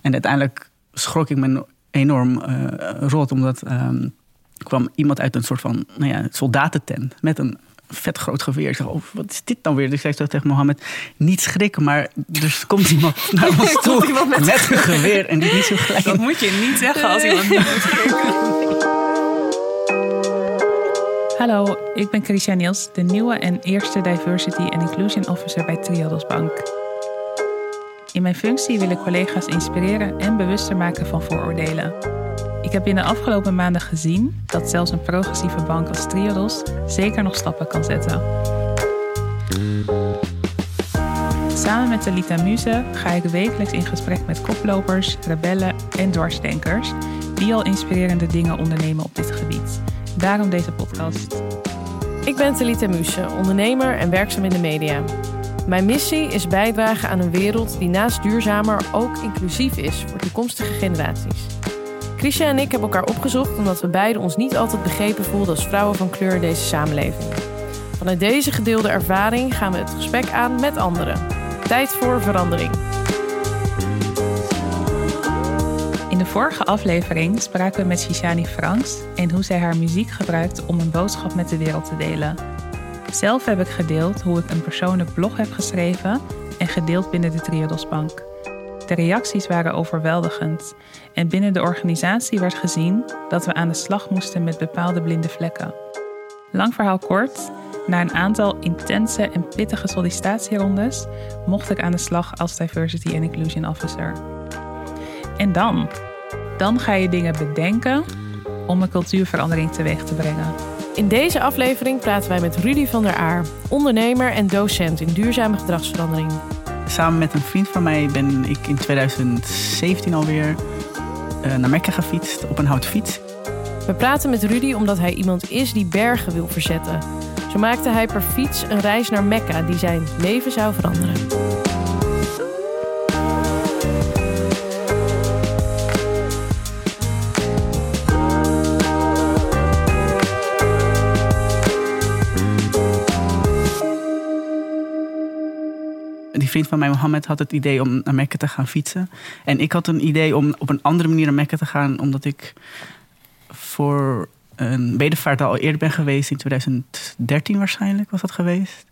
En uiteindelijk schrok ik me enorm uh, rot, omdat um, kwam iemand uit een soort van nou ja, soldatentent met een vet groot geweer. Ik zeg, oh, wat is dit dan weer? Dus ik zei zo tegen Mohammed, niet schrikken, maar er komt iemand naar ons toe met, met, een geweer en die is niet zo gelijk. Dat moet je niet zeggen als iemand niet moet schrikken. Hallo, ik ben Christian Niels, de nieuwe en eerste Diversity and Inclusion Officer bij Triodos Bank. In mijn functie wil ik collega's inspireren en bewuster maken van vooroordelen. Ik heb in de afgelopen maanden gezien dat zelfs een progressieve bank als Triodos zeker nog stappen kan zetten. Samen met Talita Muse ga ik wekelijks in gesprek met koplopers, rebellen en dwarsdenkers die al inspirerende dingen ondernemen op dit gebied. Daarom deze podcast. Ik ben Talita Muse, ondernemer en werkzaam in de media. Mijn missie is bijdragen aan een wereld die naast duurzamer ook inclusief is voor toekomstige generaties. Christian en ik hebben elkaar opgezocht omdat we beiden ons niet altijd begrepen voelden als vrouwen van kleur in deze samenleving. Vanuit deze gedeelde ervaring gaan we het gesprek aan met anderen. Tijd voor verandering. In de vorige aflevering spraken we met Shishani Franks en hoe zij haar muziek gebruikt om een boodschap met de wereld te delen. Zelf heb ik gedeeld hoe ik een persoonlijk blog heb geschreven en gedeeld binnen de Triodosbank. De reacties waren overweldigend en binnen de organisatie werd gezien dat we aan de slag moesten met bepaalde blinde vlekken. Lang verhaal kort, na een aantal intense en pittige sollicitatierondes mocht ik aan de slag als Diversity and Inclusion Officer. En dan? Dan ga je dingen bedenken om een cultuurverandering teweeg te brengen. In deze aflevering praten wij met Rudy van der Aar, ondernemer en docent in duurzame gedragsverandering. Samen met een vriend van mij ben ik in 2017 alweer uh, naar Mekka gefietst op een houten fiets. We praten met Rudy omdat hij iemand is die bergen wil verzetten. Zo maakte hij per fiets een reis naar Mekka die zijn leven zou veranderen. Die vriend van mij, Mohammed, had het idee om naar Mekka te gaan fietsen. En ik had een idee om op een andere manier naar Mekka te gaan, omdat ik voor een bedevaart al eerder ben geweest. In 2013 waarschijnlijk was dat geweest.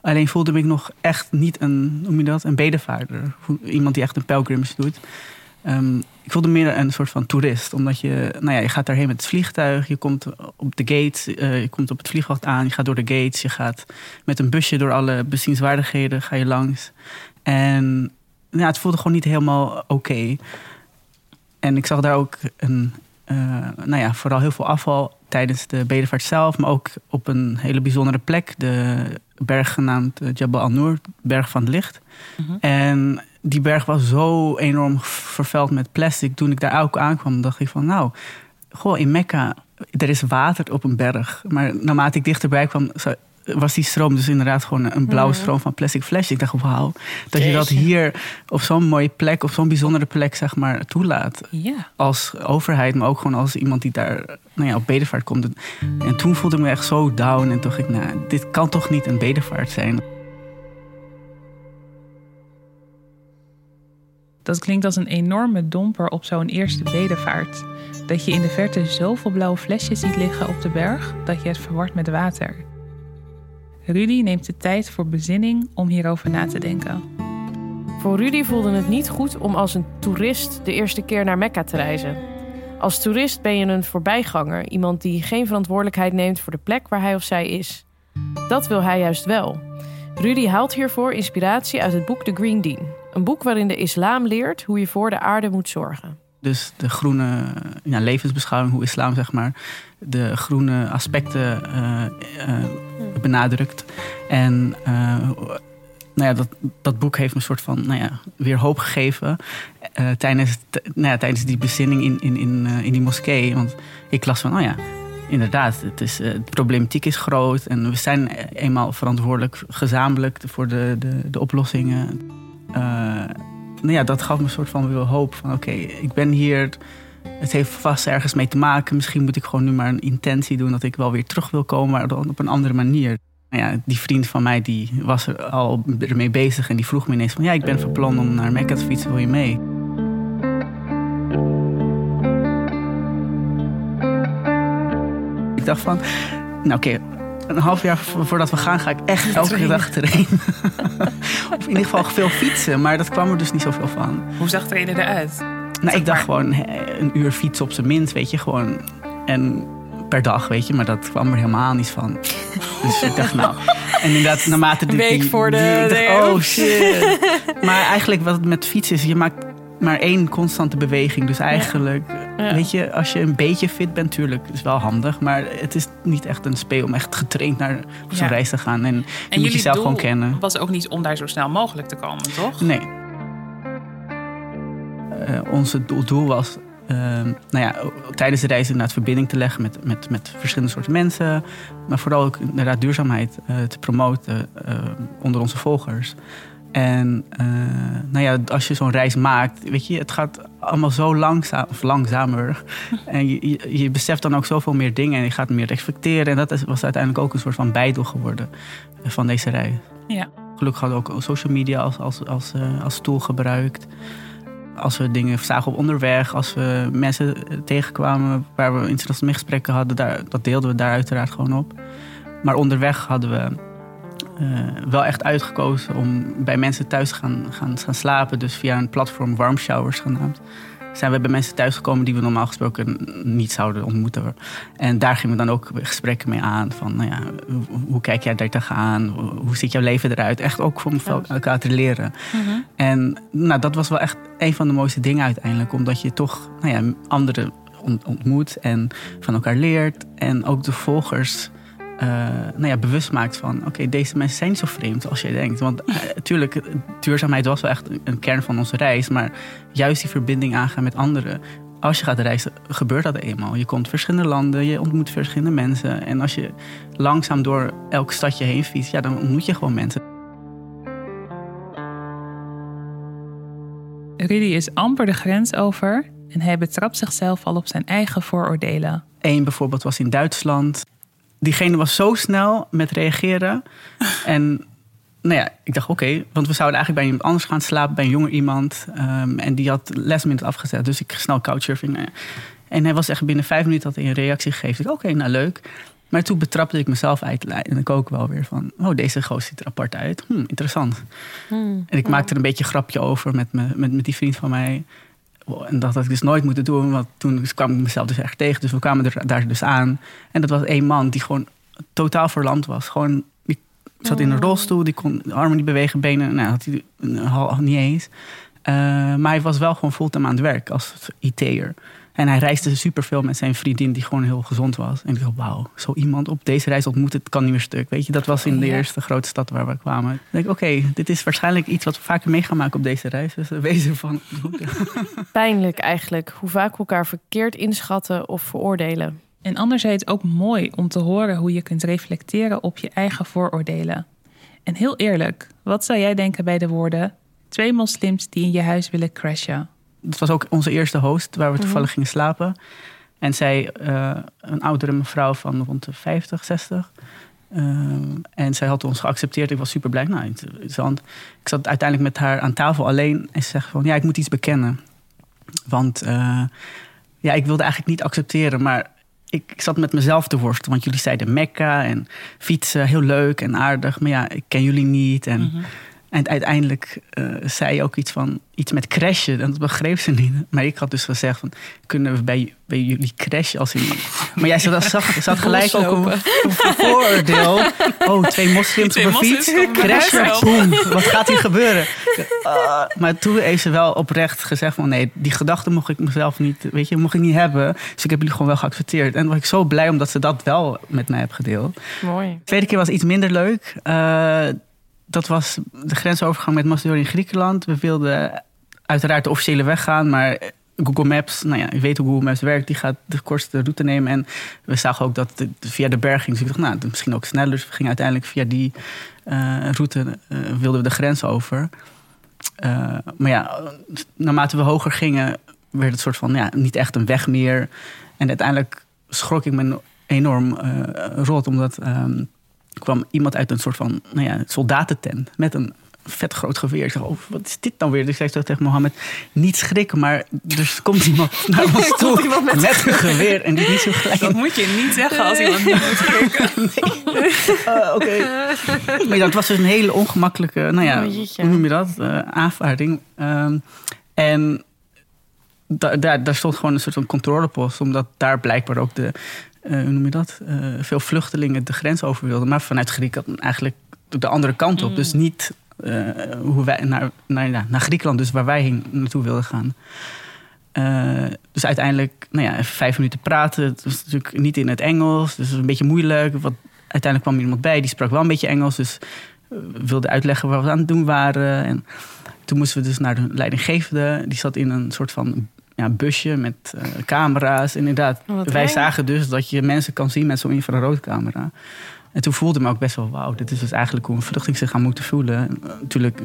Alleen voelde ik nog echt niet een, noem je dat, een bedevaarder. Iemand die echt een pilgrims doet. Ehm, ik voelde meer een soort van toerist. Omdat je, nou ja, je gaat daarheen met het vliegtuig. Je komt op de gate, uh, je komt op het vliegveld aan. Je gaat door de gates. Je gaat met een busje door alle bezienswaardigheden ga je langs. En ja, het voelde gewoon niet helemaal oké. En ik zag daar ook een, uh, nou ja, vooral heel veel afval tijdens de bedevaart zelf. Maar ook op een hele bijzondere plek. De berg genaamd eh, Jabal al-Noor, berg van het licht. Mhm. En die berg was zo enorm vervuild met plastic. Toen ik daar ook aankwam, dacht ik van nou, goh, in Mekka, er is water op een berg. Maar naarmate ik dichterbij kwam, was die stroom dus inderdaad gewoon een blauwe mhm. stroom van plastic flesjes. Ik dacht, wauw, dat je dat hier op zo'n mooie plek, op zo'n bijzondere plek, zeg maar, toelaat. Ja. Als overheid, maar ook gewoon als iemand die daar nou ja, op bedevaart komt. En toen voelde ik me echt zo down en dacht ik, nou, dit kan toch niet een bedevaart zijn. Dat klinkt als een enorme domper op zo'n eerste bedevaart. Dat je in de verte zoveel blauwe flesjes ziet liggen op de berg dat je het verward met water. Rudy neemt de tijd voor bezinning om hierover na te denken. Voor Rudy voelde het niet goed om als een toerist de eerste keer naar Mekka te reizen. Als toerist ben je een voorbijganger, iemand die geen verantwoordelijkheid neemt voor de plek waar hij of zij is. Dat wil hij juist wel. Rudy haalt hiervoor inspiratie uit het boek The Green Dean, een boek waarin de islam leert hoe je voor de aarde moet zorgen. Dus de groene ja, levensbeschouwing, hoe islam zeg maar de groene aspecten uh, uh, benadrukt. En uh, nou ja, dat, dat boek heeft me een soort van nou ja, weer hoop gegeven tijdens, nou ja, tijdens die bezinning in, in, in, in die moskee. Want ik las van, oh ja, inderdaad, het is, de problematiek is groot en we zijn eenmaal verantwoordelijk gezamenlijk voor de, de, de oplossingen eh, nou ja, dat gaf me een soort van hoop van oké, ik ben hier. Het heeft vast ergens mee te maken. Misschien moet ik gewoon nu maar een intentie doen dat ik wel weer terug wil komen, maar dan op een andere manier. Nou ja, die vriend van mij die was er al mee bezig en die vroeg me ineens van ja, ik ben van plan om naar Mecca te fietsen, wil je mee? Ik dacht van, nou oké, een half jaar voordat we gaan ga ik echt elke dag trainen. of in ieder geval veel fietsen, maar dat kwam er dus niet zoveel van. Hoe zag trainen eruit? Nou, ik dacht gewoon een uur fietsen op zijn minst, weet je, gewoon. En per dag, weet je, maar dat kwam er helemaal niet van. Dus ik dacht, nou. En inderdaad, naarmate die. Week voor de. Die, dacht, oh shit. maar eigenlijk wat het met fietsen is, je maakt maar één constante beweging. Dus eigenlijk, weet je, als je een beetje fit bent, natuurlijk, is wel handig. Maar het is niet echt een speel om echt getraind naar zo'n reis te gaan. En, je moet jezelf gewoon kennen. was ook niet om daar zo snel mogelijk te komen, toch? Nee. Uh, onze doel was uh, nou ja, tijdens de reis inderdaad verbinding te leggen met, met, met verschillende soorten mensen. Maar vooral ook inderdaad duurzaamheid uh, te promoten onder onze volgers. En uh, nou ja, als je zo'n reis maakt, weet je, het gaat allemaal zo langzaam, of langzamer. en je, je, beseft dan ook zoveel meer dingen en je gaat meer respecteren. En dat was uiteindelijk ook een soort van bijdoel geworden van deze reis. Ja. Gelukkig hadden we ook social media als, als, als, uh, als tool gebruikt. Als we dingen zagen op onderweg, als we mensen tegenkwamen waar we interessante gesprekken hadden, daar, dat deelden we daar uiteraard gewoon op. Maar onderweg hadden we uh, wel echt uitgekozen om bij mensen thuis te gaan, gaan, gaan slapen. Dus via een platform Warm Showers genaamd. Zijn we bij mensen thuisgekomen die we normaal gesproken niet zouden ontmoeten. En daar gingen we dan ook gesprekken mee aan. Van, nou ja, hoe, kijk jij daar tegenaan? Hoe ziet jouw leven eruit? Echt ook om elkaar te leren. Mhm. En nou, dat was wel echt een van de mooiste dingen uiteindelijk. Omdat je toch nou ja, anderen ontmoet en van elkaar leert. En ook de volgers uh, nou ja, bewust maakt van... oké, deze mensen zijn niet zo vreemd als je denkt. Want natuurlijk, uh, duurzaamheid was wel echt een kern van onze reis... maar juist die verbinding aangaan met anderen... als je gaat reizen, gebeurt dat eenmaal. Je komt verschillende landen, je ontmoet verschillende mensen... en als je langzaam door elk stadje heen fietst... ja, dan ontmoet je gewoon mensen. Rudy is amper de grens over... en hij betrapt zichzelf al op zijn eigen vooroordelen. Eén bijvoorbeeld was in Duitsland diegene was zo snel met reageren. En nou ja, ik dacht oké, want we zouden eigenlijk bij iemand anders gaan slapen, bij een jonger iemand. Um, en die had lesminute afgezet, dus ik snel couchsurfing. Nou en hij was echt binnen vijf minuten had hij een reactie gegeven. Oké, nou leuk. Maar toen betrapte ik mezelf uit en ik ook wel weer van... oh, deze goos ziet er apart uit. Hm, interessant. Hmm, en ik maakte er een beetje een grapje over met, me, met, met die vriend van mij. En dat had ik dus nooit moeten doen, want toen kwam ik mezelf dus echt tegen. Dus we kwamen er daar dus aan. En dat was één man die gewoon totaal verlamd was. Gewoon, die zat in een oh. rolstoel, die kon de armen niet bewegen, benen, nou, had hij niet eens. Uh, maar hij was wel gewoon fulltime aan het werk als IT'er. En hij reisde superveel met zijn vriendin, die gewoon heel gezond was. En ik dacht, wauw, zo iemand op deze reis ontmoeten, het kan niet meer stuk. Weet je, dat was in de eerste grote stad waar we kwamen. Ik denk, oké, dit is waarschijnlijk iets wat we vaker mee gaan maken op deze reis. Dus wezen van. Pijnlijk eigenlijk, hoe vaak we elkaar verkeerd inschatten of veroordelen. En anderzijds ook mooi om te horen hoe je kunt reflecteren op je eigen vooroordelen. En heel eerlijk, wat zou jij denken bij de woorden: twee moslims die in je huis willen crashen? Dat was ook onze eerste host waar we mhm. toevallig gingen slapen. En zij, uh, een oudere mevrouw van rond de 50, 60. Uh, en zij had ons geaccepteerd. Ik was super blij. Nou, interessant. Ik zat uiteindelijk met haar aan tafel alleen. En ze zegt van, ja, ik moet iets bekennen. Want uh, ja, ik wilde eigenlijk niet accepteren. Maar ik, ik, zat met mezelf te worstelen. Want jullie zeiden Mekka en fietsen, heel leuk en aardig. Maar ja, ik ken jullie niet. En... Mhm. En uiteindelijk uh, zei je ook iets van iets met crashen. En dat begreep ze niet. Maar ik had dus gezegd van kunnen we bij, bij jullie crashen als in. Maar jij zat, zag, zat gelijk ook een, een, vooroordeel. Oh, twee moslims op een fiets. Crashen, boom. Wat gaat hier gebeuren? Uh, maar toen heeft ze wel oprecht gezegd van nee, die gedachte mocht ik mezelf niet, weet je, mocht ik niet hebben. Dus ik heb jullie gewoon wel geaccepteerd. En was ik zo blij omdat ze dat wel met mij heeft gedeeld. Mooi. De tweede keer was iets minder leuk. Uh, dat was de grensovergang met Macedonië en Griekenland. We wilden uiteraard de officiële weg gaan, maar Google Maps, nou ja, je weet hoe Google Maps werkt, die gaat de kortste route nemen. En we zagen ook dat via de berg ging. Dus ik dacht, nou, misschien ook sneller. Dus we gingen uiteindelijk via die uh, route, uh, wilden we de grens over. Uh, maar ja, naarmate we hoger gingen, werd het soort van, ja, niet echt een weg meer. En uiteindelijk schrok ik me enorm rot, omdat... Um, kwam iemand uit een soort van nou ja, soldatentent met een vet groot geweer. Ik zeg, oh, wat is dit dan weer? Dus ik zei zo tegen Mohammed, niet schrikken, maar er komt iemand naar ons toe iemand met- met een geweer. En die niet zo gelijk Dat moet je niet zeggen als iemand niet moet schrikken. Uh, Oké. Maar ja, het was dus een hele ongemakkelijke, nou ja, Oh, hoe noem je dat? Eh, aanvaarding. Ehm, en da- daar, daar stond gewoon een soort van controlepost, omdat daar blijkbaar ook de, eh, hoe noem je dat? Eh, veel vluchtelingen de grens over wilden, maar vanuit Griekenland eigenlijk de andere kant op. Mm. Dus niet eh, hoe wij naar, naar, ja, naar Griekenland, dus waar wij heen naartoe wilden gaan. Dus uiteindelijk, nou ja, even vijf minuten praten. Het was natuurlijk niet in het Engels, dus het was een beetje moeilijk. Wat, uiteindelijk kwam iemand bij, die sprak wel een beetje Engels. Dus wilde uitleggen waar we aan het doen waren. En toen moesten we dus naar de leidinggevende. Die zat in een soort van ja, busje met eh, camera's. Inderdaad, Oh, wij zagen dus dat je mensen kan zien met zo'n infraroodcamera. En toen voelde ik me ook best wel, wauw, dit is dus eigenlijk hoe een vluchteling zich gaan moeten voelen. Natuurlijk,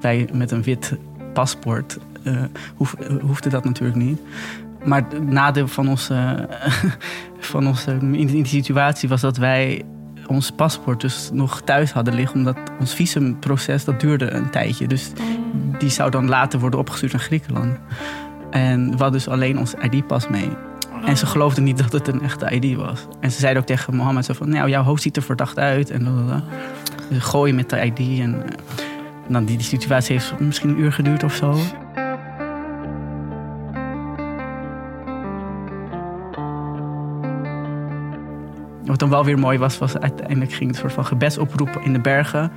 wij met een wit paspoort hoef, eh, hoefde dat natuurlijk niet. Maar het nadeel van onze, van onze in, in die situatie was dat wij ons paspoort dus nog thuis hadden liggen. Omdat ons visumproces, dat duurde een tijdje. Dus die zou dan later worden opgestuurd naar Griekenland. En we hadden dus alleen ons ID-pas mee. En ze geloofden niet dat het een echte ID was. En ze zeiden ook tegen Mohammed zo van... Nou, jouw hoofd ziet er verdacht uit. En blablabla. Dus gooi met de ID. En, eh, en dan die, die situatie heeft misschien een uur geduurd of zo. Wat dan wel weer mooi was, was uiteindelijk ging het een soort van gebedsoproep in de bergen.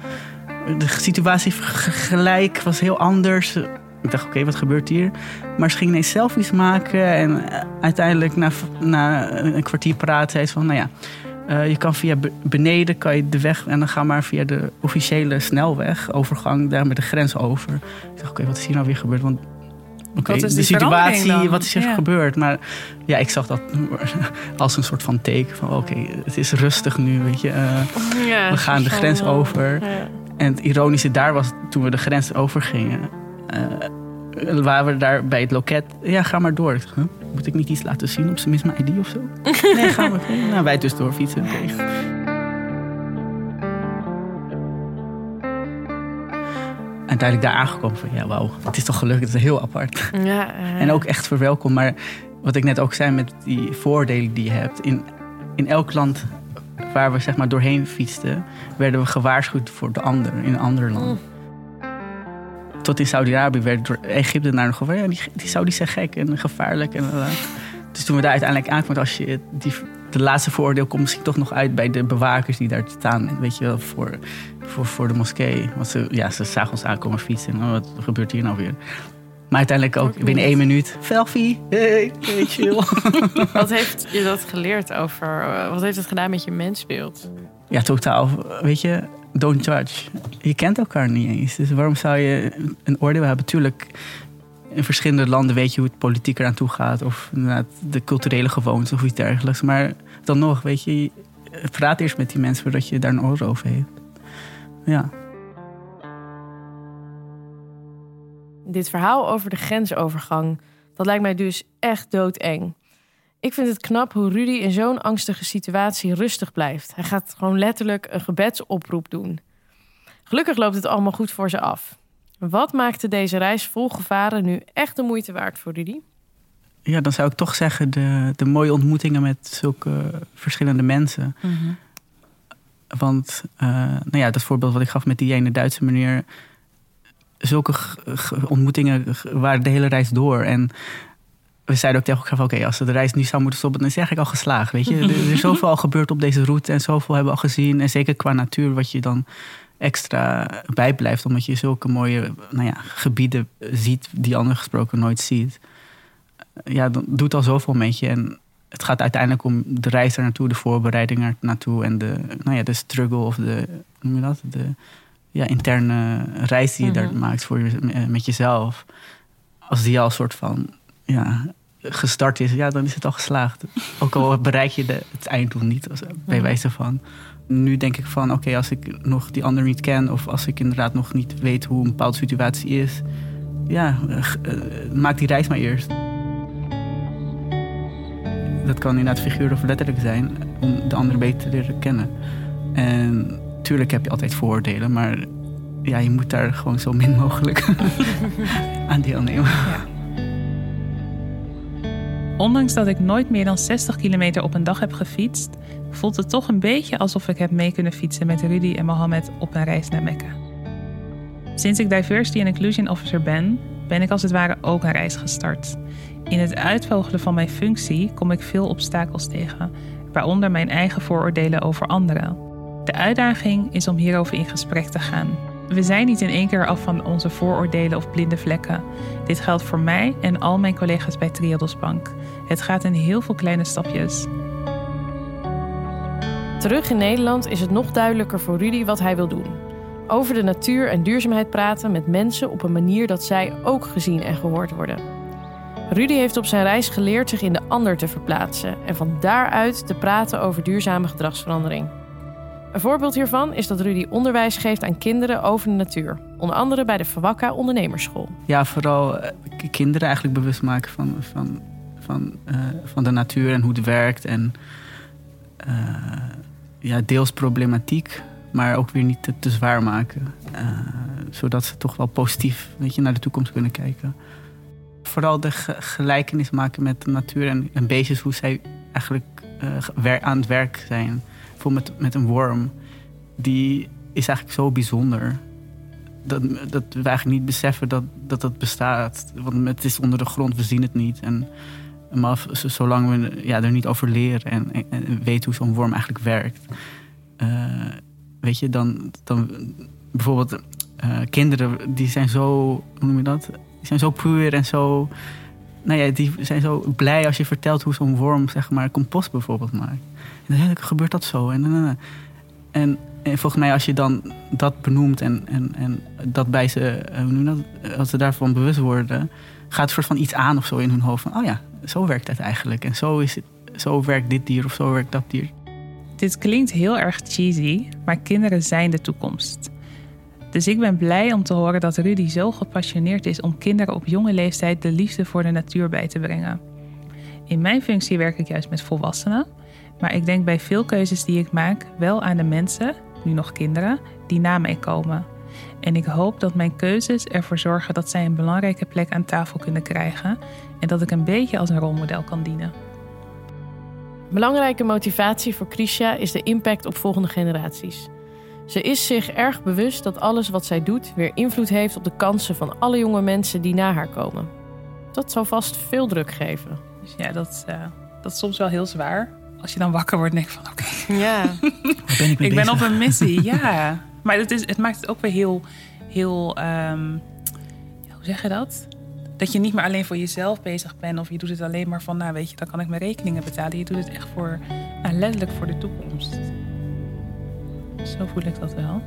De situatie gelijk was heel anders. Ik dacht, oké, wat gebeurt hier? Maar ze ging ineens selfies maken. En eh, uiteindelijk, na, na een kwartier praten, zei ze van... Nou ja, eh, je kan via be- beneden kan je de weg... en dan ga maar via de officiële snelweg, overgang... daar met de grens over. Ik dacht, oké, wat is hier nou weer gebeurd? Want oké, de situatie, wat is er Ja. gebeurd? Maar ja, ik zag dat als een soort van teken van... oké, het is rustig nu, weet je... eh, Ja, we gaan de grens over. ja. en het ironische daar was, toen we de grens overgingen... eh, waren we daar bij het loket. Ja, ga maar door. Huh? Moet ik niet iets laten zien op zijn minst mijn ID of zo? nee, ga maar. Nou, wij dus doorfietsen. Oké. En uiteindelijk daar aangekomen van, ja, wauw, het is toch gelukt. Het is heel apart. Ja, ja. En ook echt verwelkom. Maar wat ik net ook zei met die voordelen die je hebt. In, in elk land waar we zeg maar doorheen fietsten, werden we gewaarschuwd voor de ander in een ander land. Tot in Saudi-Arabië werd door Egyptenaren nog ja, die, die Saudis zijn gek en gevaarlijk. En, eh. dus toen we daar uiteindelijk aankwamen, als je die, de laatste vooroordeel komt misschien toch nog uit bij de bewakers die daar staan, weet je wel, voor, voor, voor de moskee. Want ze, ja, ze zagen ons aankomen fietsen. En, oh, wat gebeurt hier nou weer? Maar uiteindelijk ook binnen één minuut. Selfie. Hey, hey, chill. Wat heeft je dat geleerd over... eh, wat heeft het gedaan met je mensbeeld? ja, totaal. Weet je, don't judge. Je kent elkaar niet eens. Dus waarom zou je een oordeel hebben? Tuurlijk, in verschillende landen weet je hoe het politiek eraan toe gaat. Of de culturele gewoontes of iets dergelijks. Maar dan nog, weet je, praat eerst met die mensen voordat je daar een oor over heeft. Ja. Dit verhaal over de grensovergang, dat lijkt mij dus echt doodeng. Ik vind het knap hoe Rudy in zo'n angstige situatie rustig blijft. Hij gaat gewoon letterlijk een gebedsoproep doen. Gelukkig loopt het allemaal goed voor ze af. Wat maakte deze reis vol gevaren nu echt de moeite waard voor Rudy? ja, dan zou ik toch zeggen de, de mooie ontmoetingen met zulke verschillende mensen. Want, eh, nou ja, dat voorbeeld wat ik gaf met die ene Duitse meneer. Zulke g- g- ontmoetingen g- waren de hele reis door. En we zeiden ook tegen elkaar van... oké, als we de reis nu zou moeten stoppen... dan is eigenlijk al geslaagd, weet je. Er, er is zoveel al gebeurd op deze route... en zoveel hebben we al gezien. En zeker qua natuur, wat je dan extra bijblijft... omdat je zulke mooie nou ja, gebieden ziet... die anders gesproken nooit ziet. Ja, dan doet al zoveel met je. En het gaat uiteindelijk om de reis er naartoe... de voorbereiding er naartoe... en de, nou ja, de struggle of de... noem je dat? De ja, interne reis die je daar Mhm. maakt voor je, met jezelf. Als die al een soort van ja, gestart is, ja, dan is het al geslaagd. Ook al bereik je de, het einddoel niet, als, bij Mhm. wijze van. Nu denk ik van, oké, als ik nog die ander niet ken... of als ik inderdaad nog niet weet hoe een bepaalde situatie is... ja, eh, maak die reis maar eerst. Dat kan inderdaad figuur of letterlijk zijn... om de ander beter te leren kennen. En tuurlijk heb je altijd vooroordelen, maar ja, je moet daar gewoon zo min mogelijk aan deelnemen. Ja. Ondanks dat ik nooit meer dan 60 kilometer op een dag heb gefietst, voelt het toch een beetje alsof ik heb mee kunnen fietsen met Rudy en Mohammed op een reis naar Mekka. Sinds ik Diversity and Inclusion Officer ben, ben ik als het ware ook een reis gestart. In het uitvogelen van mijn functie kom ik veel obstakels tegen, waaronder mijn eigen vooroordelen over anderen. De uitdaging is om hierover in gesprek te gaan. We zijn niet in één keer af van onze vooroordelen of blinde vlekken. Dit geldt voor mij en al mijn collega's bij Triodos Bank. Het gaat in heel veel kleine stapjes. Terug in Nederland is het nog duidelijker voor Rudy wat hij wil doen. Over de natuur en duurzaamheid praten met mensen op een manier dat zij ook gezien en gehoord worden. Rudy heeft op zijn reis geleerd zich in de ander te verplaatsen en van daaruit te praten over duurzame gedragsverandering. Een voorbeeld hiervan is dat Rudy onderwijs geeft aan kinderen over de natuur. Onder andere bij de Verwakka Ondernemersschool. Ja, vooral eh, kinderen eigenlijk bewust maken van, van, van, uh, van de natuur en hoe het werkt. En uh, ja, deels problematiek, maar ook weer niet te, zwaar maken. zodat ze toch wel positief weet je, naar de toekomst kunnen kijken. Vooral de ge gelijkenis maken met de natuur en, en beestjes, hoe zij eigenlijk aan het werk zijn bijvoorbeeld met, met een worm, die is eigenlijk zo bijzonder. Dat, dat we eigenlijk niet beseffen dat, dat het bestaat. Want het is onder de grond, we zien het niet. En, maar zolang we ja, er niet over leren en, en, weten hoe zo'n worm eigenlijk werkt. Uh, weet je, dan, dan bijvoorbeeld uh, kinderen, die zijn zo, hoe noem je dat? Die zijn zo puur en zo nou ja, die zijn zo blij als je vertelt hoe zo'n worm zeg maar compost bijvoorbeeld maakt. En dan gebeurt dat zo. En, en, en, en, volgens mij als je dan dat benoemt en, en, en dat bij ze, eh, dat, als ze daarvan bewust worden, gaat een soort van iets aan of zo in hun hoofd van, oh ja, zo werkt het eigenlijk. En zo, is het, zo werkt dit dier of zo werkt dat dier. Dit klinkt heel erg cheesy, maar kinderen zijn de toekomst. Dus ik ben blij om te horen dat Rudy zo gepassioneerd is om kinderen op jonge leeftijd de liefde voor de natuur bij te brengen. In mijn functie werk ik juist met volwassenen, maar ik denk bij veel keuzes die ik maak wel aan de mensen, nu nog kinderen, die na mij komen. En ik hoop dat mijn keuzes ervoor zorgen dat zij een belangrijke plek aan tafel kunnen krijgen en dat ik een beetje als een rolmodel kan dienen. Belangrijke motivatie voor Krisha is de impact op volgende generaties. Ze is zich erg bewust dat alles wat zij doet weer invloed heeft op de kansen van alle jonge mensen die na haar komen. Dat zal vast veel druk geven. Dus ja, dat, uh, dat is soms wel heel zwaar. Als je dan wakker wordt en denkt van oké, ja. ben ik, ik ben op een missie. ja, maar het, is, het maakt het ook weer heel, heel um, hoe zeg je dat? Dat je niet meer alleen voor jezelf bezig bent of je doet het alleen maar van, nou weet je, dan kan ik mijn rekeningen betalen. Je doet het echt voor, nou, letterlijk voor de toekomst. Zo voel ik dat wel.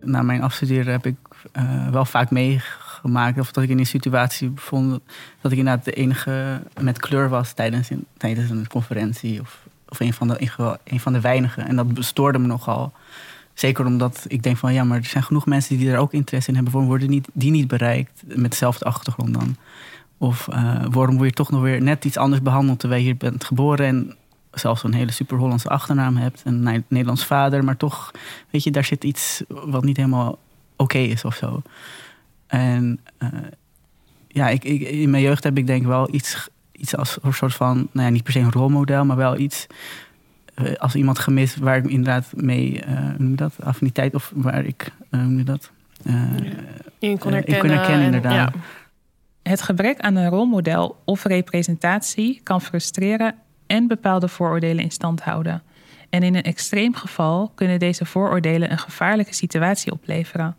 Na mijn afstuderen heb ik uh, wel vaak meegemaakt... of dat ik in een situatie bevond... dat ik inderdaad de enige met kleur was tijdens, tijdens een conferentie... of, of een, van de, een van de weinigen. En dat stoorde me nogal. Zeker omdat ik denk van... ja, maar er zijn genoeg mensen die er ook interesse in hebben... waarom worden niet, die niet bereikt met dezelfde achtergrond dan? Of uh, waarom word je toch nog weer net iets anders behandeld... terwijl je bent geboren en zelfs een hele super Hollandse achternaam hebt. En een Nederlands vader. Maar toch, weet je, daar zit iets wat niet helemaal oké is of zo. En uh, ja, ik, ik, in mijn jeugd heb ik denk wel iets, iets als een soort van, nou ja, niet per se een rolmodel, maar wel iets uh, als iemand gemist waar ik inderdaad mee, uh, hoe noem dat, affiniteit of waar ik, hoe noem je dat? in kon herkennen. kon herkennen inderdaad. Ja. Het gebrek aan een rolmodel of representatie kan frustreren en bepaalde vooroordelen in stand houden. En in een extreem geval kunnen deze vooroordelen een gevaarlijke situatie opleveren.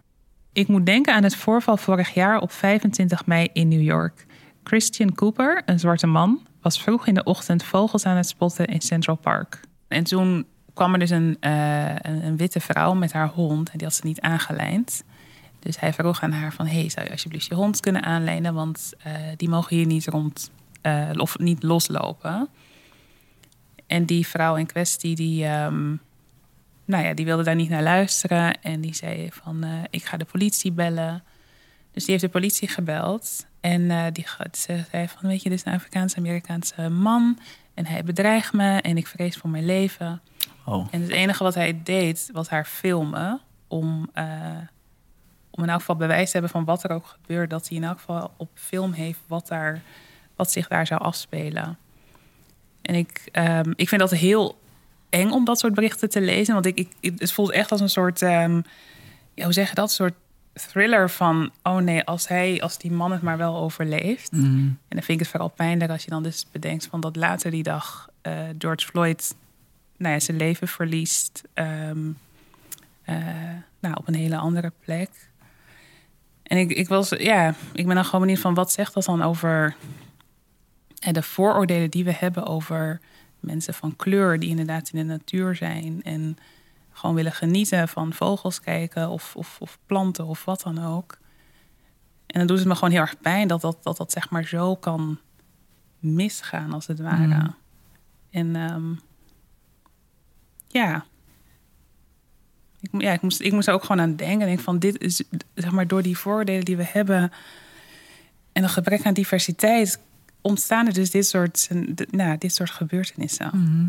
Ik moet denken aan het voorval vorig jaar op 25 mei in New York. Christian Cooper, een zwarte man, was vroeg in de ochtend vogels aan het spotten in Central Park. En toen kwam er dus een, uh, een, witte vrouw met haar hond en die had ze niet aangelijnd. Dus hij vroeg aan haar van, hey, zou je alsjeblieft je hond kunnen aanlijnen? Want uh, die mogen hier niet rond, uh, of niet loslopen. En die vrouw in kwestie, die, um, nou ja, die wilde daar niet naar luisteren. En die zei van, uh, ik ga de politie bellen. Dus die heeft de politie gebeld. En uh, die ze zei van, weet je, dit is een Afrikaans-Amerikaanse man. En hij bedreigt me en ik vrees voor mijn leven. Oh. En het enige wat hij deed, was haar filmen. Om, eh, om in elk geval bewijs te hebben van wat er ook gebeurt. Dat hij in elk geval op film heeft wat, daar, wat zich daar zou afspelen. En ik, ehm, ik vind dat heel eng om dat soort berichten te lezen. Want ik, ik, het voelt echt als een soort, ehm, ja, hoe zeg je dat? Een soort thriller van, oh nee, als, hij, als die man het maar wel overleeft. Mhm. En dan vind ik het vooral pijnlijk als je dan dus bedenkt van dat later die dag eh, George Floyd nou ja, zijn leven verliest. ehm, eh, nou, op een hele andere plek. En ik, ik, was, ja, ik ben dan gewoon benieuwd van wat zegt dat dan over eh, de vooroordelen die we hebben over mensen van kleur die inderdaad in de natuur zijn en gewoon willen genieten van vogels kijken of, of, of planten of wat dan ook. En dan doet het me gewoon heel erg pijn dat dat, dat, dat zeg maar zo kan misgaan als het ware. Mm. En ehm, ja. Ik, ja, ik moest, ik moest er ook gewoon aan denken. Denk van dit is, zeg maar, door die voordelen die we hebben en een gebrek aan diversiteit ontstaan er dus dit soort, nou, dit soort gebeurtenissen. Mhm.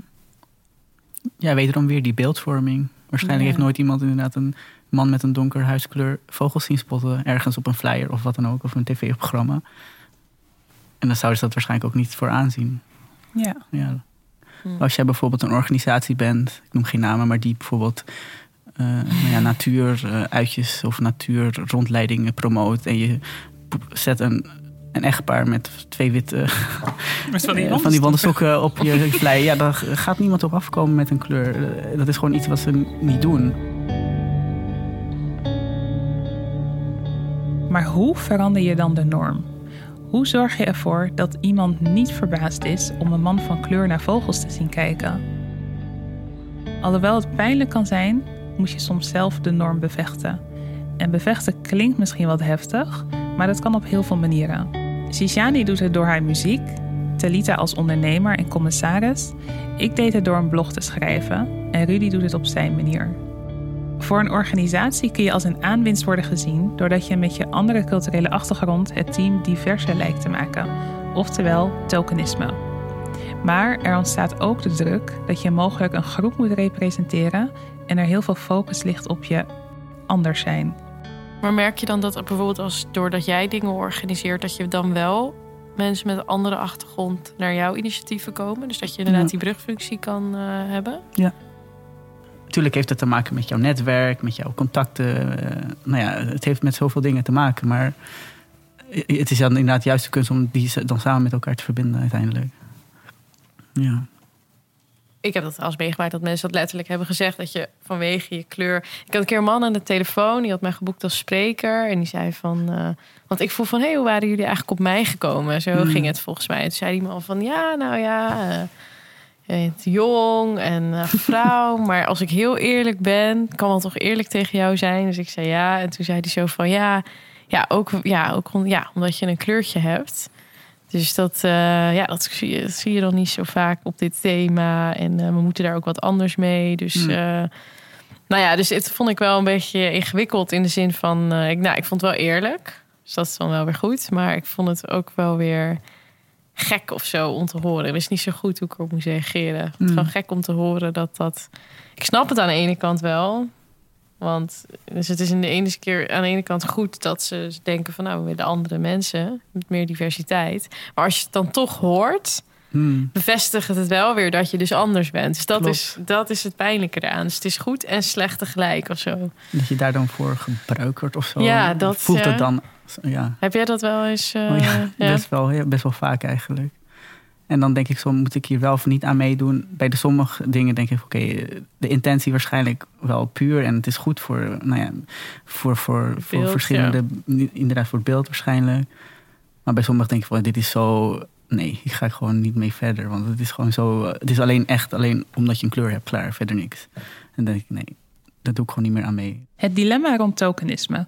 Ja, wederom weer die beeldvorming. Waarschijnlijk Ja. heeft nooit iemand inderdaad een man met een donker huidskleur vogels zien spotten. Ergens op een flyer of wat dan ook, of een tv-programma. En dan zouden ze dat waarschijnlijk ook niet voor aanzien. Ja. Ja. Hmm. Als jij bijvoorbeeld een organisatie bent, ik noem geen namen, maar die bijvoorbeeld eh nou ja, natuuruitjes of natuurrondleidingen promoot. En je zet een, een echtpaar met twee witte Met eh, van die wandelstokken op je flyer. Ja, daar gaat niemand op afkomen met een kleur. Eh, Dat is gewoon iets wat ze niet doen. Maar hoe verander je dan de norm? Hoe zorg je ervoor dat iemand niet verbaasd is om een man van kleur naar vogels te zien kijken? Alhoewel het pijnlijk kan zijn, moet je soms zelf de norm bevechten. En bevechten klinkt misschien wat heftig, maar dat kan op heel veel manieren. Shishani doet het door haar muziek, Talita als ondernemer en commissaris. Ik deed het door een blog te schrijven en Rudy doet het op zijn manier. Voor een organisatie kun je als een aanwinst worden gezien doordat je met je andere culturele achtergrond het team diverser lijkt te maken, oftewel tokenisme. Maar er ontstaat ook de druk dat je mogelijk een groep moet representeren en er heel veel focus ligt op je anders zijn. Maar merk je dan dat bijvoorbeeld als doordat jij dingen organiseert, dat je dan wel mensen met een andere achtergrond naar jouw initiatieven komen? Dus dat je inderdaad Ja. die brugfunctie kan eh, hebben? Natuurlijk heeft het te maken met jouw netwerk, met jouw contacten. eh, nou ja, het heeft met zoveel dingen te maken. Maar het is dan inderdaad juist de kunst om die dan samen met elkaar te verbinden uiteindelijk. Ja. Ik heb dat als meegemaakt dat mensen dat letterlijk hebben gezegd. Dat je vanwege je kleur. Ik had een keer een man aan de telefoon. Die had mij geboekt als spreker. En die zei van. eh, want ik vroeg van. Hé, hey, hoe waren jullie eigenlijk op mij gekomen? Zo Hmm. ging het volgens mij. En toen zei die man van. Ja, nou ja. je bent jong en vrouw. maar als ik heel eerlijk ben. kan wel toch eerlijk tegen jou zijn. Dus ik zei ja. En toen zei hij zo van. Ja, ja, ook, ja, ook ja, omdat je een kleurtje hebt. Dus dat, eh, ja, dat zie, je, dat zie je dan niet zo vaak op dit thema. En eh, we moeten daar ook wat anders mee. Dus, Hmm. eh, nou ja, dus het vond ik wel een beetje ingewikkeld in de zin van... ik, nou, ik vond het wel eerlijk. Dus dat is dan wel weer goed. Maar ik vond het ook wel weer gek of zo om te horen. Ik wist niet zo goed hoe ik erop moest reageren. Het Hmm. gewoon gek om te horen dat dat... Ik snap het aan de ene kant wel. Want dus het is in de ene keer aan de ene kant goed dat ze denken van nou, we willen andere mensen met meer diversiteit. Maar als je het dan toch hoort, Hmm. bevestigt het wel weer dat je dus anders bent. Dus dat, Klopt. is, dat is het pijnlijke eraan. Dus het is goed en slecht tegelijk of zo. Dat je daar dan voor gebruikt wordt of zo. Ja, dat, voelt eh, het dan. Ja, Heb jij dat wel eens? eh, Oh ja, ja? Best, wel, ja, best wel vaak eigenlijk. En dan denk ik zo, moet ik hier wel of niet aan meedoen? Bij de sommige dingen denk ik, oké, de intentie waarschijnlijk wel puur. En het is goed voor, nou ja, voor, voor, voor verschillende, inderdaad voor het beeld waarschijnlijk. Maar bij sommigen denk ik van, dit is zo, nee, hier ga ik gewoon niet mee verder. Want het is gewoon zo, het is alleen echt, alleen omdat je een kleur hebt, klaar, verder niks. En dan denk ik, nee, daar doe ik gewoon niet meer aan mee. Het dilemma rond tokenisme.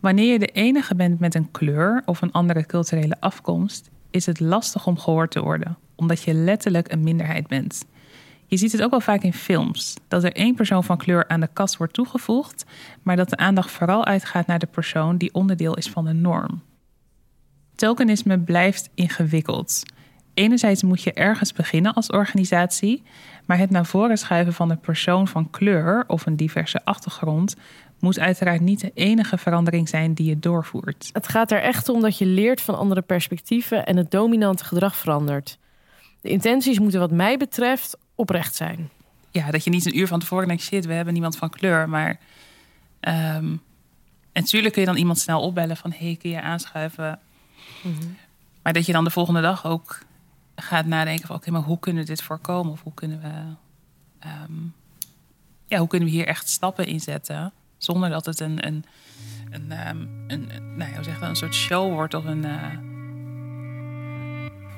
Wanneer je de enige bent met een kleur of een andere culturele afkomst, is het lastig om gehoord te worden, omdat je letterlijk een minderheid bent. Je ziet het ook wel vaak in films, dat er één persoon van kleur aan de kast wordt toegevoegd, maar dat de aandacht vooral uitgaat naar de persoon die onderdeel is van de norm. Tokenisme blijft ingewikkeld. Enerzijds moet je ergens beginnen als organisatie, maar het naar voren schuiven van een persoon van kleur of een diverse achtergrond moet uiteraard niet de enige verandering zijn die je doorvoert. Het gaat er echt om dat je leert van andere perspectieven en het dominante gedrag verandert. De intenties moeten wat mij betreft oprecht zijn. Ja, dat je niet een uur van tevoren denkt, shit, we hebben niemand van kleur. Maar ehm, en natuurlijk kun je dan iemand snel opbellen van, hey, kun je aanschuiven? Mhm. Maar dat je dan de volgende dag ook gaat nadenken van, oké, maar hoe kunnen we dit voorkomen? Of hoe kunnen we, ehm, ja, hoe kunnen we hier echt stappen in zetten? Zonder dat het een, een, een, um, een, nou zeg een soort show wordt of een uh,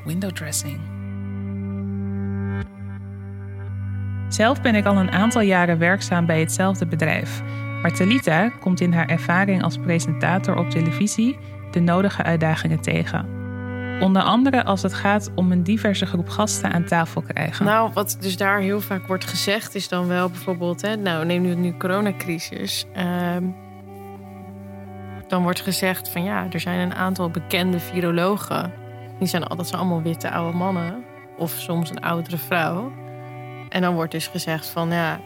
window dressing. Zelf ben ik al een aantal jaren werkzaam bij hetzelfde bedrijf. Maar Talita komt in haar ervaring als presentator op televisie de nodige uitdagingen tegen. Onder andere als het gaat om een diverse groep gasten aan tafel krijgen. Nou, wat dus daar heel vaak wordt gezegd, is dan wel bijvoorbeeld, hè, nou neem nu nu coronacrisis. Ehm, dan wordt gezegd van ja, er zijn een aantal bekende virologen. Die zijn, dat zijn allemaal witte oude mannen. Of soms een oudere vrouw. En dan wordt dus gezegd van ja,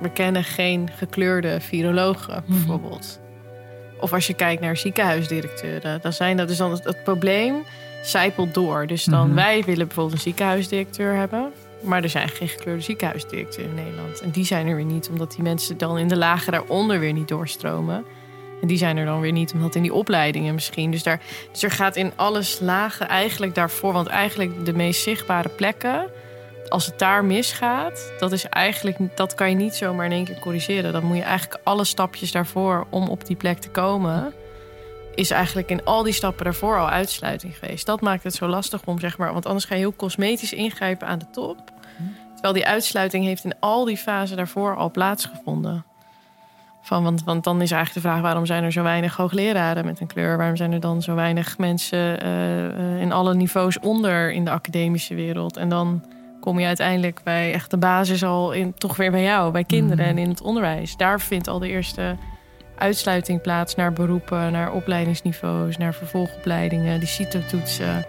we kennen geen gekleurde virologen mhm. bijvoorbeeld. Of als je kijkt naar ziekenhuisdirecteuren, dan zijn dat dus dan het, probleem zijpelt door. Dus dan mhm. wij willen bijvoorbeeld een ziekenhuisdirecteur hebben. Maar er zijn geen gekleurde ziekenhuisdirecteuren in Nederland. En die zijn er weer niet, omdat die mensen dan in de lagen daaronder weer niet doorstromen. En die zijn er dan weer niet, omdat in die opleidingen misschien. Dus, daar, dus er gaat in alles lagen eigenlijk daarvoor. Want eigenlijk de meest zichtbare plekken als het daar misgaat, dat is eigenlijk, dat kan je niet zomaar in één keer corrigeren. Dan moet je eigenlijk alle stapjes daarvoor om op die plek te komen, is eigenlijk in al die stappen daarvoor al uitsluiting geweest. Dat maakt het zo lastig om, zeg maar, want anders ga je heel cosmetisch ingrijpen aan de top. Terwijl die uitsluiting heeft in al die fasen daarvoor al plaatsgevonden. Van, want, want dan is eigenlijk de vraag: waarom zijn er zo weinig hoogleraren met een kleur? Waarom zijn er dan zo weinig mensen uh, uh, in alle niveaus onder in de academische wereld? En dan kom je uiteindelijk bij echt de basis al in, toch weer bij jou, bij kinderen en mhm. in het onderwijs. Daar vindt al de eerste uitsluiting plaats naar beroepen, naar opleidingsniveaus, naar vervolgopleidingen, die CITO-toetsen.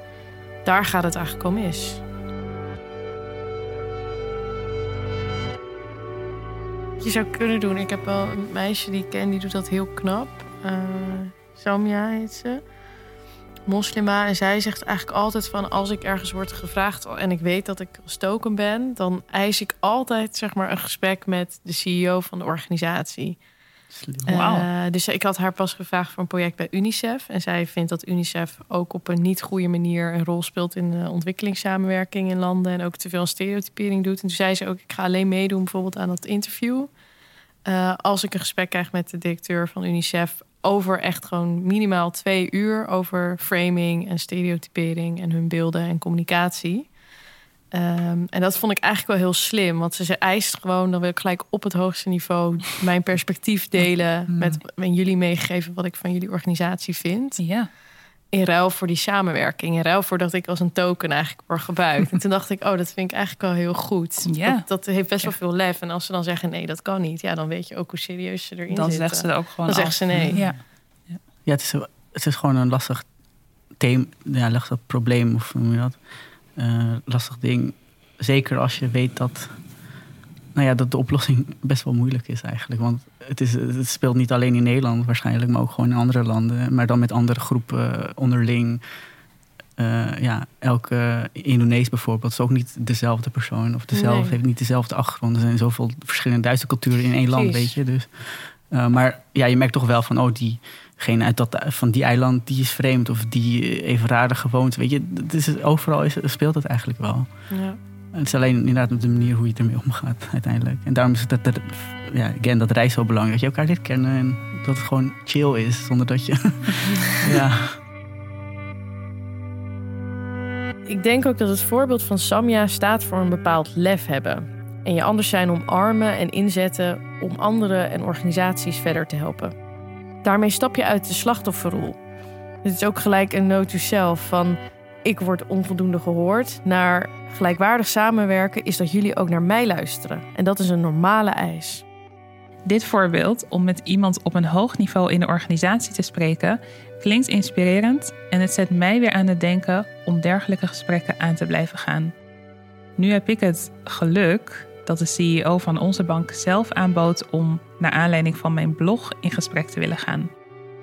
Daar gaat het eigenlijk om mis. je zou kunnen doen. Ik heb wel een meisje die ik ken, die doet dat heel knap. Uh, Samia heet ze moslima. En zij zegt eigenlijk altijd van als ik ergens word gevraagd en ik weet dat ik stoken ben, dan eis ik altijd zeg maar een gesprek met de CEO van de organisatie. Wow. Uh, dus ik had haar pas gevraagd voor een project bij UNICEF. En zij vindt dat UNICEF ook op een niet goede manier een rol speelt in de ontwikkelingssamenwerking in landen. En ook te veel stereotypering doet. En toen zei ze ook: ik ga alleen meedoen bijvoorbeeld aan dat interview. Uh, als ik een gesprek krijg met de directeur van UNICEF over echt gewoon minimaal twee uur over framing en stereotypering en hun beelden en communicatie. Um, en dat vond ik eigenlijk wel heel slim, want ze, ze eist gewoon, dan wil ik gelijk op het hoogste niveau mijn perspectief delen mm. met, met jullie meegeven wat ik van jullie organisatie vind. Ja. In ruil voor die samenwerking, in ruil voor dat ik als een token eigenlijk word gebruikt. en toen dacht ik, oh, dat vind ik eigenlijk wel heel goed. Ja. Dat, dat heeft best wel veel lef. En als ze dan zeggen nee, dat kan niet, ja, dan weet je ook hoe serieus ze erin dan zitten. Dan zegt ze ook gewoon. Dan zegt ze nee. Ja. Ja, het is, het is gewoon een lastig thema, ja, lastig probleem, of hoe noem je dat? Uh, lastig ding. Zeker als je weet dat, nou ja, dat de oplossing best wel moeilijk is eigenlijk. Want het, is, het speelt niet alleen in Nederland waarschijnlijk, maar ook gewoon in andere landen. Maar dan met andere groepen onderling. Uh, ja, elke Indonees bijvoorbeeld is ook niet dezelfde persoon. Of dezelfde, heeft niet dezelfde achtergrond. Er zijn zoveel verschillende Duitse culturen in één land, weet je. Dus, uh, maar ja, je merkt toch wel van, oh, die, geen uit dat, van die eiland die is vreemd of die evenradig gewoond. Weet je, het is, overal is, speelt het eigenlijk wel. Ja. Het is alleen inderdaad de manier hoe je ermee omgaat uiteindelijk. En daarom is het dat, dat, ja, again, dat reis zo belangrijk. Dat je elkaar leert kennen en dat het gewoon chill is zonder dat je. ja. Ik denk ook dat het voorbeeld van Samia staat voor een bepaald lef hebben. En je anders zijn omarmen en inzetten om anderen en organisaties verder te helpen. Daarmee stap je uit de slachtofferrol. Het is ook gelijk een note to self van ik word onvoldoende gehoord naar gelijkwaardig samenwerken is dat jullie ook naar mij luisteren. En dat is een normale eis. Dit voorbeeld om met iemand op een hoog niveau in de organisatie te spreken klinkt inspirerend en het zet mij weer aan het denken om dergelijke gesprekken aan te blijven gaan. Nu heb ik het geluk dat de CEO van onze bank zelf aanbood om, naar aanleiding van mijn blog, in gesprek te willen gaan.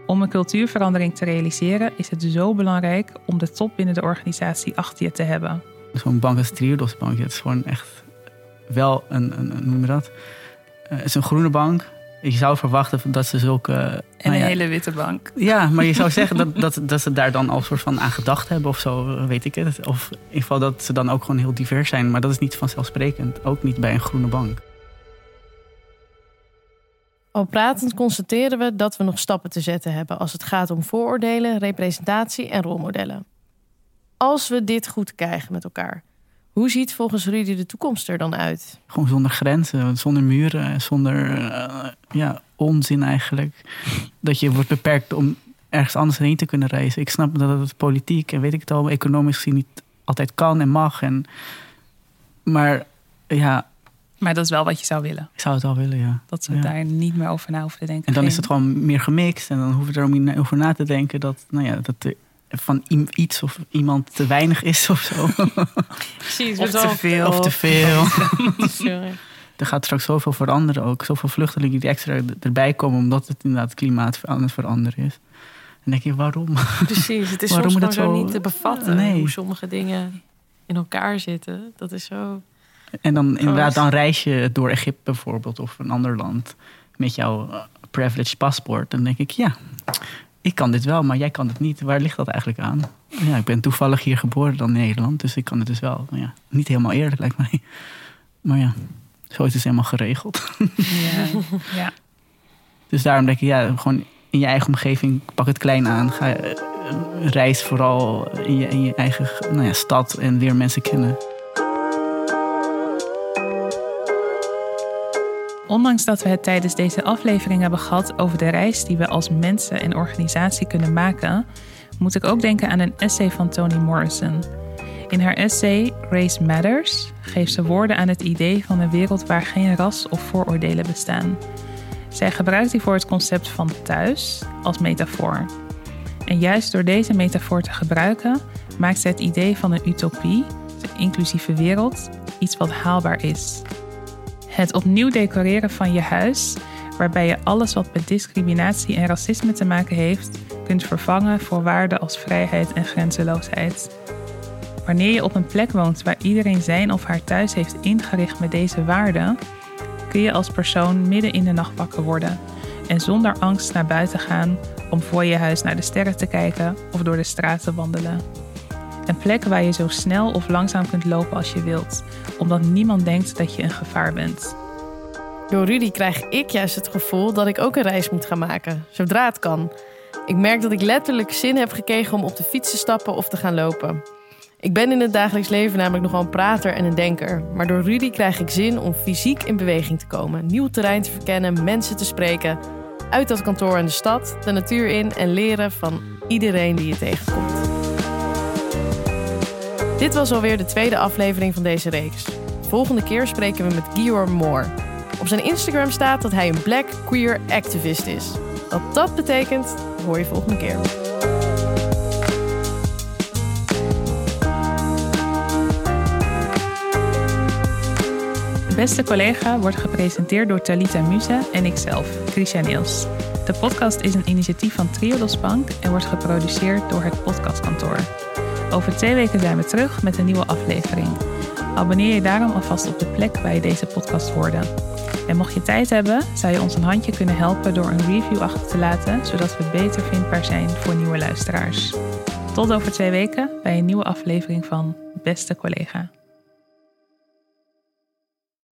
Om een cultuurverandering te realiseren is het zo belangrijk om de top binnen de organisatie achter je te hebben. Zo'n bank als Triodos Bank, het is gewoon echt wel een, een, een noem je dat? Eh, het is een groene bank. Je zou verwachten dat ze zulke... En nou een ja, hele witte bank. Ja, maar je zou zeggen dat, dat, dat ze daar dan al soort van aan gedacht hebben of zo, weet ik het. Of in ieder geval dat ze dan ook gewoon heel divers zijn. Maar dat is niet vanzelfsprekend. Ook niet bij een groene bank. Al pratend constateren we dat we nog stappen te zetten hebben als het gaat om vooroordelen, representatie en rolmodellen. Als we dit goed krijgen met elkaar, hoe ziet volgens Rudy de toekomst er dan uit? Gewoon zonder grenzen, zonder muren, zonder eh, ja, onzin eigenlijk. Dat je wordt beperkt om ergens anders heen te kunnen reizen. Ik snap dat het politiek en weet ik het al, economisch niet altijd kan en mag. En, maar ja, Maar dat is wel wat je zou willen. ik zou het wel willen, ja. Dat ze Ja. daar niet meer over na hoeven te denken. En dan Geen- is het gewoon meer gemixt. En dan hoef je er ook niet over na te denken dat, nou ja, dat er van iets of iemand te weinig is of zo. Precies, Of te veel. of te veel. Sorry. Er gaat straks zoveel veranderen ook. Zoveel vluchtelingen die extra er- erbij komen omdat het inderdaad klimaat aan het veranderen is. En dan denk je, waarom? Precies, het is Waarom soms zo zo- niet te bevatten Nee. hoe sommige dingen in elkaar zitten. Dat is zo... En dan inderdaad, dan reis je door Egypte bijvoorbeeld of een ander land met jouw eh, privileged paspoort. Dan denk ik, ja, ik kan dit wel, maar jij kan het niet. Waar ligt dat eigenlijk aan? Ja, ik ben toevallig hier geboren dan in Nederland, dus ik kan het dus wel. Maar ja, niet helemaal eerlijk lijkt mij. Maar ja, zo is het helemaal geregeld. Ja, ja. Dus daarom denk ik, ja, gewoon in je eigen omgeving, pak het klein aan. Ga, eh, reis vooral in je, in je eigen nou ja, stad en leer mensen kennen. Ondanks dat we het tijdens deze aflevering hebben gehad over de reis die we als mensen en organisatie kunnen maken, moet ik ook denken aan een essay van Toni Morrison. In haar essay Race Matters geeft ze woorden aan het idee van een wereld waar geen ras of vooroordelen bestaan. Zij gebruikt hiervoor het concept van thuis als metafoor. En juist door deze metafoor te gebruiken, maakt zij het idee van een utopie, een inclusieve wereld, iets wat haalbaar is. Het opnieuw decoreren van je huis, waarbij je alles wat met discriminatie en racisme te maken heeft, kunt vervangen voor waarden als vrijheid en grenzeloosheid. Wanneer je op een plek woont waar iedereen zijn of haar thuis heeft ingericht met deze waarden, kun je als persoon midden in de nacht wakker worden en zonder angst naar buiten gaan om voor je huis naar de sterren te kijken of door de straat te wandelen. Een plek waar je zo snel of langzaam kunt lopen als je wilt, omdat niemand denkt dat je een gevaar bent. Door Rudy krijg ik juist het gevoel dat ik ook een reis moet gaan maken, zodra het kan. Ik merk dat ik letterlijk zin heb gekregen om op de fiets te stappen of te gaan lopen. Ik ben in het dagelijks leven namelijk nogal een prater en een denker. Maar door Rudy krijg ik zin om fysiek in beweging te komen, nieuw terrein te verkennen, mensen te spreken, uit dat kantoor in de stad, de natuur in en leren van iedereen die je tegenkomt. Dit was alweer de tweede aflevering van deze reeks. Volgende keer spreken we met Gior Moore. Op zijn Instagram staat dat hij een black queer activist is. Wat dat betekent, hoor je volgende keer. De beste collega wordt gepresenteerd door Talita Muze en ikzelf, Christian Niels. De podcast is een initiatief van Triodos Bank en wordt geproduceerd door het Podcastkantoor. Over twee weken zijn we terug met een nieuwe aflevering. Abonneer je daarom alvast op de plek waar je deze podcast hoorde. En mocht je tijd hebben, zou je ons een handje kunnen helpen door een review achter te laten, zodat we beter vindbaar zijn voor nieuwe luisteraars. Tot over twee weken bij een nieuwe aflevering van Beste Collega.